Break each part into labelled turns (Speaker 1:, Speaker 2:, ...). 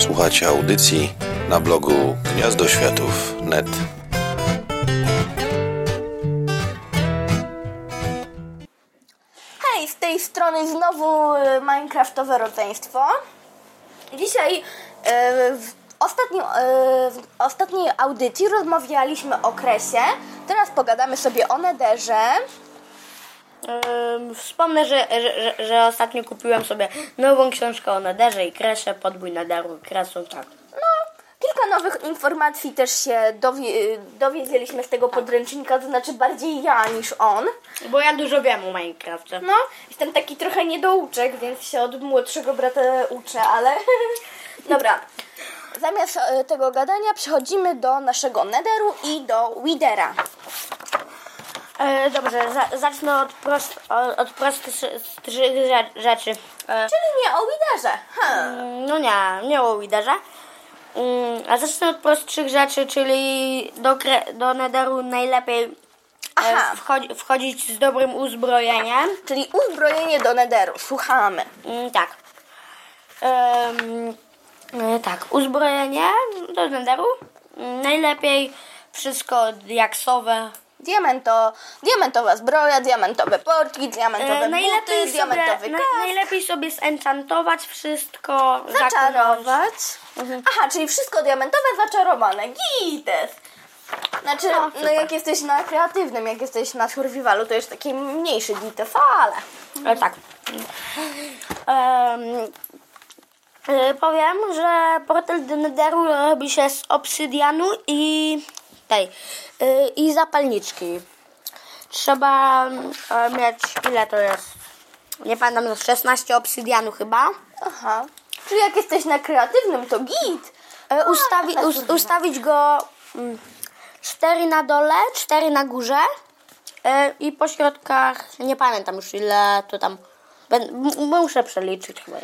Speaker 1: Słuchacie audycji na blogu gniazdoświatów.net.
Speaker 2: Hej, z tej strony znowu e, Minecraftowe rodzeństwo. Dzisiaj e, w, ostatnim, e, w ostatniej audycji rozmawialiśmy o kresie. Teraz pogadamy sobie o nederze.
Speaker 3: Ym, Wspomnę, że, że, że, ostatnio kupiłem sobie nową książkę o Nederze i Kresie, podbój Nederu, Kresu, tak.
Speaker 2: No, kilka nowych informacji też się dowie, dowiedzieliśmy z tego podręcznika, to znaczy bardziej ja niż on.
Speaker 3: Bo ja dużo wiem o Minecrafcie.
Speaker 2: No, jestem taki trochę niedouczek, więc się od młodszego brata uczę, ale dobra. Zamiast e, tego gadania przechodzimy do naszego nederu i do widera.
Speaker 3: E, dobrze, za, zacznę od, prost, od, od prostych rze- rzeczy. E,
Speaker 2: Czyli nie o widerze. Ha.
Speaker 3: no nie, nie o Widerze. Ym, A zacznę od prostszych rzeczy, czyli do, do Nederu najlepiej e,
Speaker 2: Aha.
Speaker 3: wchodzi, wchodzić z dobrym uzbrojeniem.
Speaker 2: Czyli uzbrojenie do nederu. Słuchamy.
Speaker 3: Mm, tak. E, tak, uzbrojenie do Nederu. Mm, Najlepiej wszystko diaksowe.
Speaker 2: Diamento, diamentowa zbroja, diamentowe portki, diamentowe
Speaker 3: E,
Speaker 2: buty,
Speaker 3: najlepiej, sobie,
Speaker 2: diamentowy
Speaker 3: na, najlepiej sobie zenchantować wszystko.
Speaker 2: Zaczarować.
Speaker 3: Mhm.
Speaker 2: Aha, czyli wszystko diamentowe, zaczarowane. Gites. Znaczy,
Speaker 3: No,
Speaker 2: no, jak jesteś na kreatywnym, jak jesteś na survivalu, to jest taki mniejszy gites, ale...
Speaker 3: E, tak. E, powiem, że portal do robi się z obsydianu i tej e, i zapalniczki. Trzeba e, mieć ile to jest? Nie pamiętam, 16 obsydianu chyba.
Speaker 2: Aha. Czyli jak jesteś na kreatywnym, to git.
Speaker 3: E, ustawi,
Speaker 2: tak,
Speaker 3: us, ustawić go 4 na dole, 4 na górze e, i po środkach nie pamiętam już ile to tam. Bę- m- Muszę przeliczyć chyba.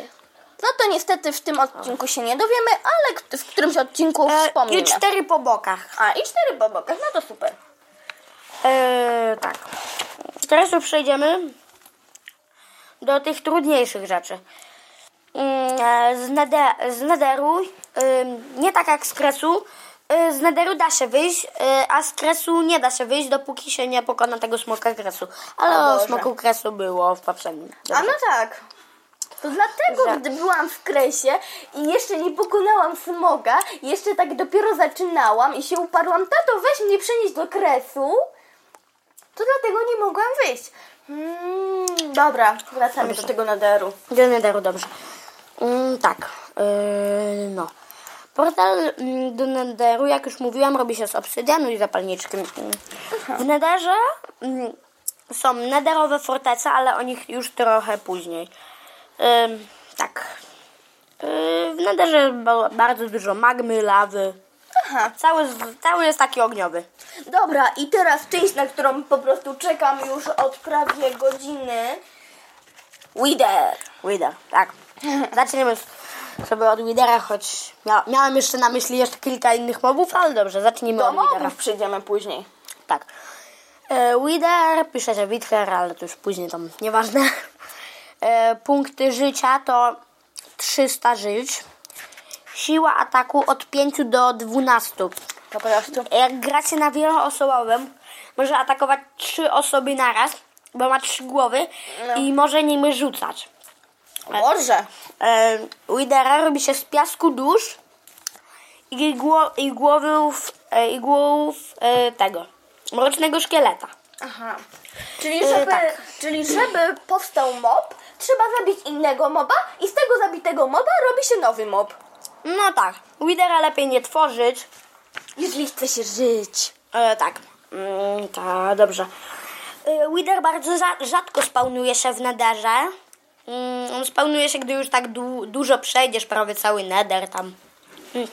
Speaker 2: No to niestety w tym odcinku się nie dowiemy, ale w którymś odcinku
Speaker 3: E,
Speaker 2: wspomnimy.
Speaker 3: I cztery po bokach.
Speaker 2: A, i cztery po bokach, no to super.
Speaker 3: E, tak. Teraz już przejdziemy do tych trudniejszych rzeczy. Mm, e, Z, z nederu, ym, nie tak jak z kresu, y, z nederu da się wyjść, y, a z kresu nie da się wyjść, dopóki się nie pokona tego smoka kresu. Ale
Speaker 2: O
Speaker 3: o, smoku kresu było w poprzednim.
Speaker 2: A no tak. To dlatego,
Speaker 3: Że-
Speaker 2: gdy byłam w kresie i jeszcze nie pokonałam smoga, jeszcze tak dopiero zaczynałam i się uparłam, tato weź mnie przenieść do kresu, to dlatego nie mogłam wyjść. Mm, dobra, wracamy do tego nederu.
Speaker 3: Do nederu, dobrze. Mm, tak, yy, no. Portal mm, do nederu, jak już mówiłam, robi się z obsydianu i zapalniczki. Mm. W nederze mm, są nederowe fortece, ale o nich już trochę później. Tak. Yy, w nederze ba- bardzo dużo magmy, lawy.
Speaker 2: Aha.
Speaker 3: Cały, cały jest taki ogniowy.
Speaker 2: Dobra, i teraz część, na którą po prostu czekam już od prawie godziny. Wider.
Speaker 3: Wither, tak. Zaczniemy sobie od Withera, choć mia miałem jeszcze na myśli jeszcze kilka innych mobów, ale dobrze, zacznijmy
Speaker 2: Do
Speaker 3: od Withera.
Speaker 2: mobów przyjdziemy później.
Speaker 3: Tak. E, Wither, pisze się Wither, ale to już później tam nieważne. E, punkty życia to 300 żyć. Siła ataku od 5 do 12.
Speaker 2: Po prostu.
Speaker 3: Jak gracie na wieloosobowym, może atakować 3 osoby naraz, bo ma 3 głowy i może nimi rzucać.
Speaker 2: Boże.
Speaker 3: E, Widera robi się z piasku dusz i, gło, i głowów, e, i głów e, tego mrocznego szkieleta.
Speaker 2: Aha. Czyli
Speaker 3: E,
Speaker 2: żeby,
Speaker 3: tak.
Speaker 2: czyli żeby powstał mob, trzeba zabić innego moba i z tego zabitego moba robi się nowy mob.
Speaker 3: No tak, Widera lepiej nie tworzyć.
Speaker 2: Jeśli chce się żyć.
Speaker 3: E, tak, mm, tak, dobrze. E, Wither bardzo za, rzadko spawnuje się w nederze. Mm, on spawnuje się, gdy już tak du, dużo przejdziesz, prawie cały neder tam. Mm.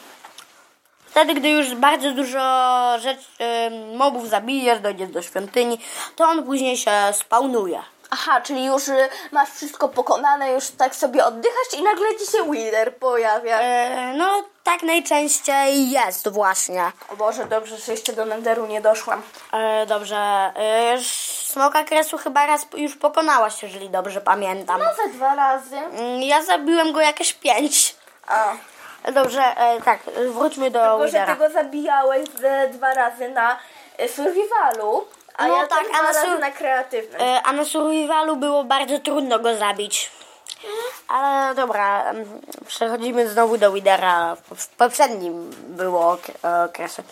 Speaker 3: Wtedy, gdy już bardzo dużo rzeczy, em, mobów zabijesz, dojdziesz do świątyni, to on później się spawnuje.
Speaker 2: Aha, czyli już y, masz wszystko pokonane, już tak sobie oddychasz i nagle ci się Wither pojawia.
Speaker 3: E, no, tak najczęściej jest właśnie.
Speaker 2: O Boże, dobrze, że jeszcze do Nenderu nie doszłam.
Speaker 3: E, dobrze, e, smoka kresu chyba raz już pokonałaś, jeżeli dobrze pamiętam.
Speaker 2: No ze dwa razy.
Speaker 3: Mm, Ja zabiłem go jakieś pięć.
Speaker 2: A,
Speaker 3: Dobrze, tak, wróćmy do
Speaker 2: Tylko, że
Speaker 3: Widera.
Speaker 2: ty go zabijałeś ze dwa razy na survivalu, a
Speaker 3: No
Speaker 2: ja
Speaker 3: tak, a na sur-
Speaker 2: na kreatywnym.
Speaker 3: E, A na survivalu było bardzo trudno go zabić. Ale dobra, przechodzimy znowu do Widera. W- poprzednim było e, okresy.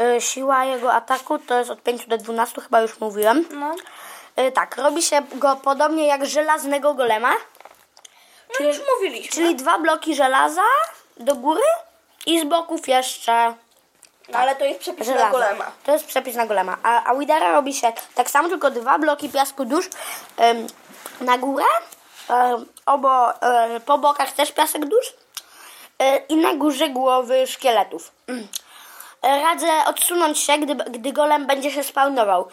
Speaker 3: E, Siła jego ataku to jest od 5 do 12, chyba już mówiłem.
Speaker 2: No.
Speaker 3: E, Tak, robi się go podobnie jak żelaznego golema.
Speaker 2: No już mówiliśmy.
Speaker 3: Czyli dwa bloki żelaza do góry i z boków jeszcze
Speaker 2: No, ale to jest przepis na
Speaker 3: żelazo.
Speaker 2: golema.
Speaker 3: To jest przepis na golema. A, a Widera robi się tak samo, tylko dwa bloki piasku dusz em, na górę, em, obo, e, po bokach też piasek dusz e, i na górze głowy szkieletów. Mm. E, Radzę odsunąć się, gdy, gdy golem będzie się spawnował.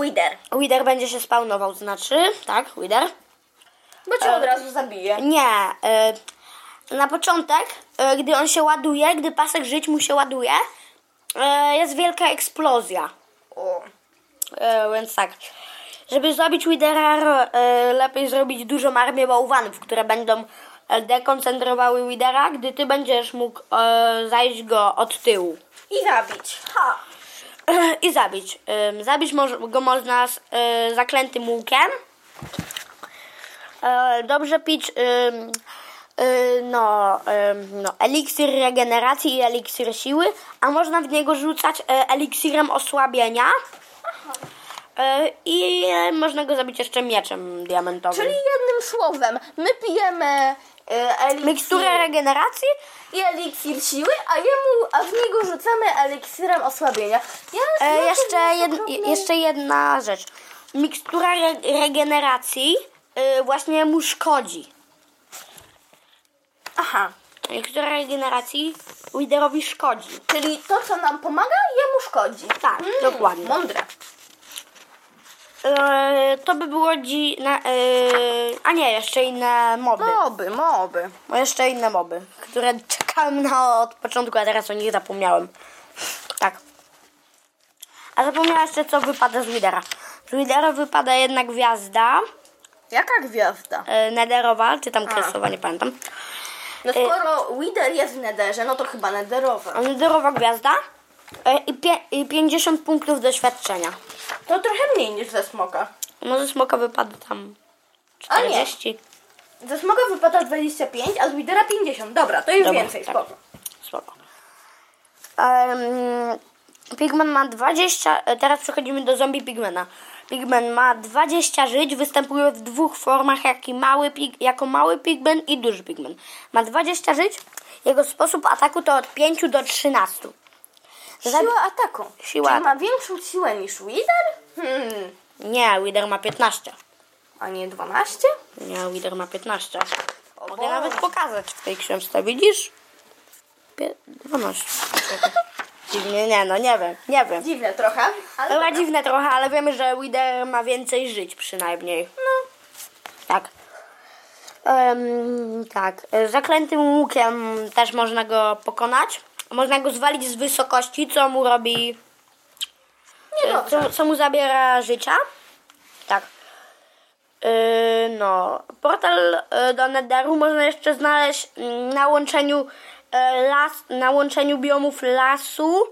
Speaker 2: Wider.
Speaker 3: Wider będzie się spawnował, znaczy, tak, Wider.
Speaker 2: Bo cię od razu zabije.
Speaker 3: Nie. Na początek, e, gdy on się ładuje, gdy pasek żyć mu się ładuje, e, jest wielka eksplozja.
Speaker 2: O.
Speaker 3: E, Więc tak. Żeby zrobić Widera, lepiej zrobić dużą armię bałwanów, które będą dekoncentrowały Widera, gdy ty będziesz mógł zajść go od tyłu.
Speaker 2: I zabić. Ha.
Speaker 3: I zabić. Zabić go można z zaklętym łukiem. Dobrze pić no, ym, no, eliksir regeneracji i eliksir siły, a można w niego rzucać e, eliksirem osłabienia. E, I e, można go zabić jeszcze mieczem diamentowym.
Speaker 2: Czyli jednym słowem, my pijemy y, eliksir
Speaker 3: Miksturę regeneracji
Speaker 2: i eliksir siły, a jemu, a w niego rzucamy eliksirem osłabienia. Ja znam
Speaker 3: jeszcze, jed, jeszcze jedna rzecz. Mikstura re, regeneracji y, właśnie mu szkodzi.
Speaker 2: Aha.
Speaker 3: Mikstura regeneracji liderowi szkodzi.
Speaker 2: Czyli to, co nam pomaga, jemu szkodzi.
Speaker 3: Tak, dokładnie.
Speaker 2: Mądre.
Speaker 3: E, to by było dzi... Na, e, a nie, jeszcze inne moby.
Speaker 2: Moby, moby.
Speaker 3: No, jeszcze inne moby, które czekałem na od początku, a teraz o nich zapomniałem. Tak. A zapomniałem jeszcze, co wypada z lidera. Z lidera wypada jedna gwiazda
Speaker 2: Jaka gwiazda?
Speaker 3: e, nederowa, czy tam kresowa, nie pamiętam.
Speaker 2: No skoro Wider jest w nederze, no to chyba nederowa.
Speaker 3: Nederowa gwiazda e, i, pie, i 50 punktów doświadczenia.
Speaker 2: To trochę mniej niż ze smoka.
Speaker 3: No ze smoka wypada tam
Speaker 2: A nie.
Speaker 3: 40.
Speaker 2: Ze smoka wypada 25, a z Widera 50. Dobra, to jest
Speaker 3: Dobra,
Speaker 2: więcej,
Speaker 3: tak.
Speaker 2: spoko.
Speaker 3: Spoko. Um, Pigman ma 20. e, Teraz przechodzimy do zombie Pigmana. Pigman ma 20 żyć, występuje w dwóch formach, jak mały pig, jako mały Pigman i duży Pigman. Ma 20 żyć, jego sposób ataku to od 5 do 13. Zabi-
Speaker 2: Siła ataku.
Speaker 3: Siła
Speaker 2: Czyli ma większą siłę niż Wider? Hmm.
Speaker 3: Nie, Wither ma 15.
Speaker 2: A nie 12?
Speaker 3: Nie, Wither ma 15. Mogę nawet pokazać w tej książce, widzisz? Pie- 12. Dziwnie, nie no, nie wiem, nie wiem.
Speaker 2: Dziwne trochę, ale
Speaker 3: Dobra,
Speaker 2: dobra.
Speaker 3: dziwne trochę, ale wiemy, że Wider ma więcej żyć przynajmniej. No. Tak. Em, tak. Zaklętym łukiem też można go pokonać. Można go zwalić z wysokości, co mu robi.
Speaker 2: Nie.
Speaker 3: Co, co mu zabiera życia. Tak. E, No, portal e, do Netheru można jeszcze znaleźć mm, na łączeniu las, na łączeniu biomów lasu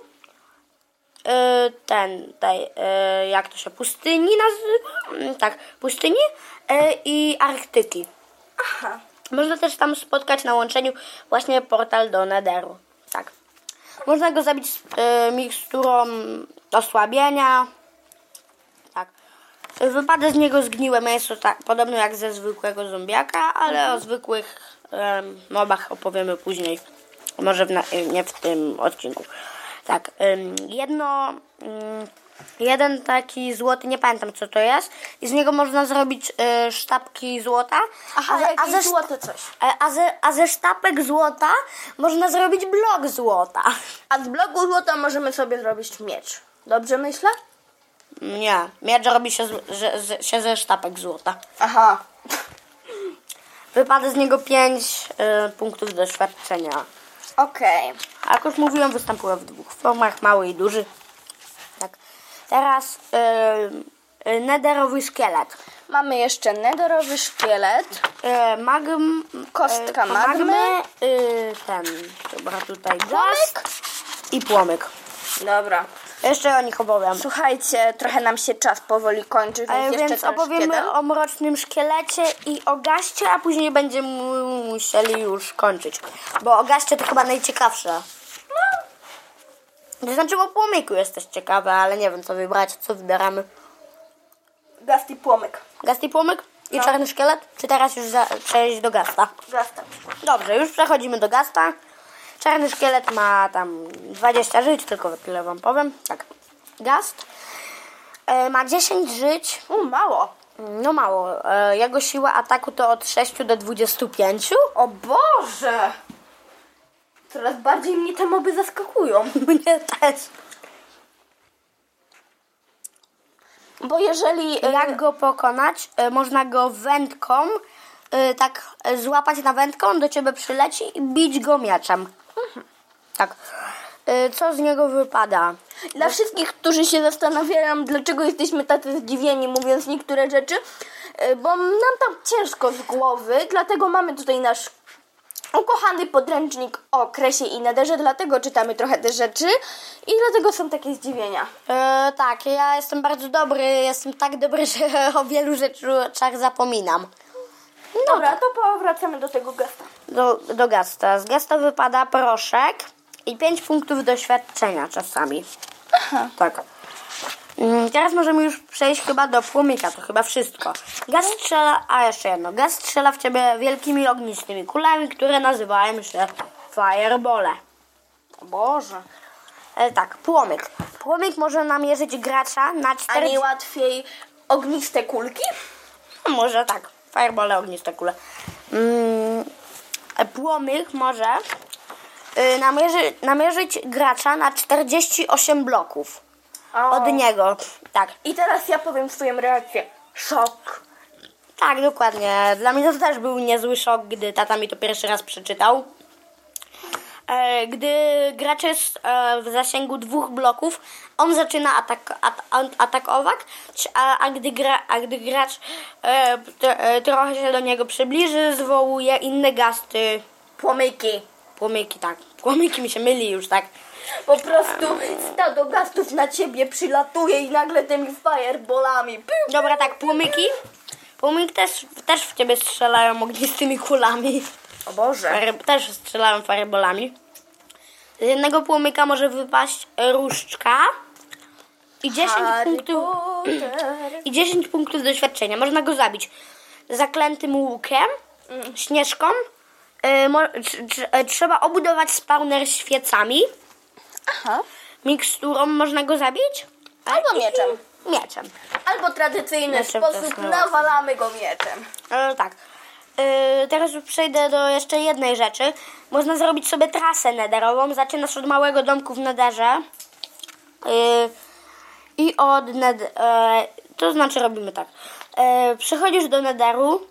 Speaker 3: e, ten, tej, e, jak to się, pustyni nazywa? Mm, Tak, pustyni e, i Arktyki.
Speaker 2: Aha.
Speaker 3: Można też tam spotkać na łączeniu właśnie portal do Netheru. Tak. Można go zabić z e, miksturą osłabienia. Tak. Wypada z niego zgniłe mięso, tak, podobno jak ze zwykłego zombiaka, ale o zwykłych em, mobach opowiemy później. Może w na, nie w tym odcinku. Tak, jedno, jeden taki złoty, nie pamiętam co to jest, i z niego można zrobić e, sztabki złota.
Speaker 2: Aha,
Speaker 3: ze-
Speaker 2: jakieś
Speaker 3: ze,
Speaker 2: złote coś.
Speaker 3: a, ze, a ze sztabek złota można zrobić blok złota.
Speaker 2: A z bloku złota możemy sobie zrobić miecz. Dobrze myślę?
Speaker 3: Nie, miecz robi się, z, że, z, się ze sztabek złota.
Speaker 2: Aha.
Speaker 3: Wypada z niego 5 punktów doświadczenia.
Speaker 2: Okej.
Speaker 3: A jak już mówiłem, występuje w dwóch formach, mały i duży. Tak. Teraz y, nederowy szkielet.
Speaker 2: Mamy jeszcze nederowy szkielet.
Speaker 3: E, magm,
Speaker 2: Kostka
Speaker 3: e,
Speaker 2: magmy.
Speaker 3: y, ten, dobra, tutaj gaz i płomyk.
Speaker 2: Dobra.
Speaker 3: Jeszcze o nich opowiem.
Speaker 2: Słuchajcie, trochę nam się czas powoli kończy, więc
Speaker 3: E,
Speaker 2: jeszcze
Speaker 3: więc
Speaker 2: troszkę
Speaker 3: opowiemy o mrocznym szkielecie i o gaście, a później będziemy mu- musieli już kończyć. Bo o gaście to chyba najciekawsze. No. To znaczy o płomyku jest też ciekawe, ale nie wiem co wybrać, co wybieramy.
Speaker 2: Gast i płomyk.
Speaker 3: Gast i płomyk i
Speaker 2: No.
Speaker 3: czarny szkielet? Czy teraz już za, przejść do gasta?
Speaker 2: Gasta.
Speaker 3: Dobrze, już przechodzimy do gasta. Czarny szkielet ma tam 20 żyć, tylko tyle wam powiem. Tak, gast e, ma 10 żyć.
Speaker 2: U, mało.
Speaker 3: No mało. E, jego siła ataku to od 6 do 25.
Speaker 2: O Boże! Coraz bardziej mnie te moby zaskakują.
Speaker 3: Mnie też.
Speaker 2: Bo jeżeli... e,
Speaker 3: Jak go pokonać? E, można go wędką e, tak złapać na wędkę, on do ciebie przyleci i bić go mieczem. Tak. E, co z niego wypada?
Speaker 2: Dla wszystkich, którzy się zastanawiają, dlaczego jesteśmy tacy zdziwieni, mówiąc niektóre rzeczy, y, bo nam tam ciężko z głowy, dlatego mamy tutaj nasz ukochany podręcznik o kresie i nederze, dlatego czytamy trochę te rzeczy i dlatego są takie zdziwienia.
Speaker 3: E, tak, ja jestem bardzo dobry, jestem tak dobry, że o wielu rzeczach zapominam.
Speaker 2: Dobra, to powracamy do tego gesta.
Speaker 3: Do, do gasta. Z gasta wypada proszek i 5 punktów doświadczenia czasami.
Speaker 2: Aha.
Speaker 3: Tak. Mm, Teraz możemy już przejść chyba do płomyka, to chyba wszystko. Gaz strzela, a jeszcze jedno, gaz strzela w ciebie wielkimi ognistymi kulami, które nazywają się firebole.
Speaker 2: O Boże.
Speaker 3: E, tak, płomyk. Płomyk może namierzyć gracza na
Speaker 2: A
Speaker 3: 4...
Speaker 2: nie łatwiej ogniste kulki?
Speaker 3: Może tak, firebole, ogniste kule. Mm, płomyk może namierzy, namierzyć gracza na 48 bloków od niego. Tak,
Speaker 2: I teraz ja powiem swoją reakcję. Szok.
Speaker 3: tak, dokładnie. Dla mnie to też był niezły szok, gdy tata mi to pierwszy raz przeczytał. E, Gdy gracz jest e, w zasięgu dwóch bloków, on zaczyna atak, at, at, atakować, a, a, gdy gra, a gdy gracz e, t, e, trochę się do niego przybliży, zwołuje inne gasty.
Speaker 2: Płomyki.
Speaker 3: Płomyki, tak. Płomyki mi się myli już, tak.
Speaker 2: Po prostu stado gastów na ciebie przylatuje i nagle tymi fireballami. Piu.
Speaker 3: Dobra, tak, płomyki. Płomyki też, też w ciebie strzelają ognistymi kulami.
Speaker 2: O Boże.
Speaker 3: Fire, też strzelają fireballami. Z jednego płomyka może wypaść różdżka i 10
Speaker 2: Harry
Speaker 3: punktów,
Speaker 2: Potter.
Speaker 3: i 10 punktów doświadczenia. Można go zabić zaklętym łukiem, śnieżką. Tr, e, trzeba obudować spawner świecami.
Speaker 2: Aha.
Speaker 3: Miksturą można go zabić.
Speaker 2: Albo mieczem.
Speaker 3: Mieczem.
Speaker 2: Albo tradycyjny
Speaker 3: Mieczem
Speaker 2: sposób nawalamy go mieczem.
Speaker 3: E, tak. E, teraz przejdę do jeszcze jednej rzeczy. Można zrobić sobie trasę nederową. Zaczynasz od małego domku w nederze. E, I od ned... E, to znaczy robimy tak. E, przychodzisz do nederu.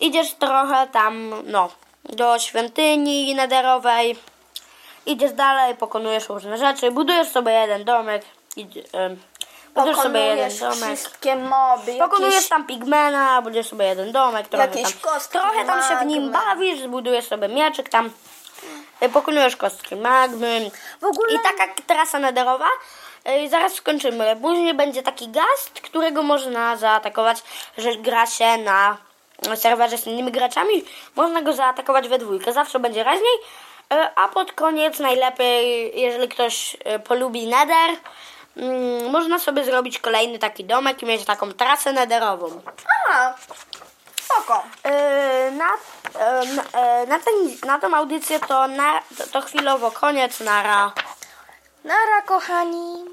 Speaker 3: Idziesz trochę tam, no, do świątyni nederowej. Idziesz dalej, pokonujesz różne rzeczy. Budujesz sobie jeden domek. Idzie, budujesz sobie jeden domek.
Speaker 2: wszystkie moby.
Speaker 3: Pokonujesz
Speaker 2: jakieś...
Speaker 3: tam pigmena, budujesz sobie jeden domek, trochę tam,
Speaker 2: kostki
Speaker 3: trochę tam się w nim bawisz, zbudujesz sobie mieczyk tam, y, pokonujesz kostki magmy.
Speaker 2: W ogóle-
Speaker 3: I taka trasa nederowa. y, Zaraz skończymy. Później będzie taki gast, którego można zaatakować, że gra się na serwerze z innymi graczami. Można go zaatakować we dwójkę. Zawsze będzie raźniej. Y, A pod koniec najlepiej, jeżeli ktoś y, polubi nether, mm, można sobie zrobić kolejny taki domek i mieć taką trasę nederową.
Speaker 2: A, spoko.
Speaker 3: Yy, na, na, na, ten, na tą audycję to, na, to, to chwilowo koniec, nara.
Speaker 2: Nara, kochani.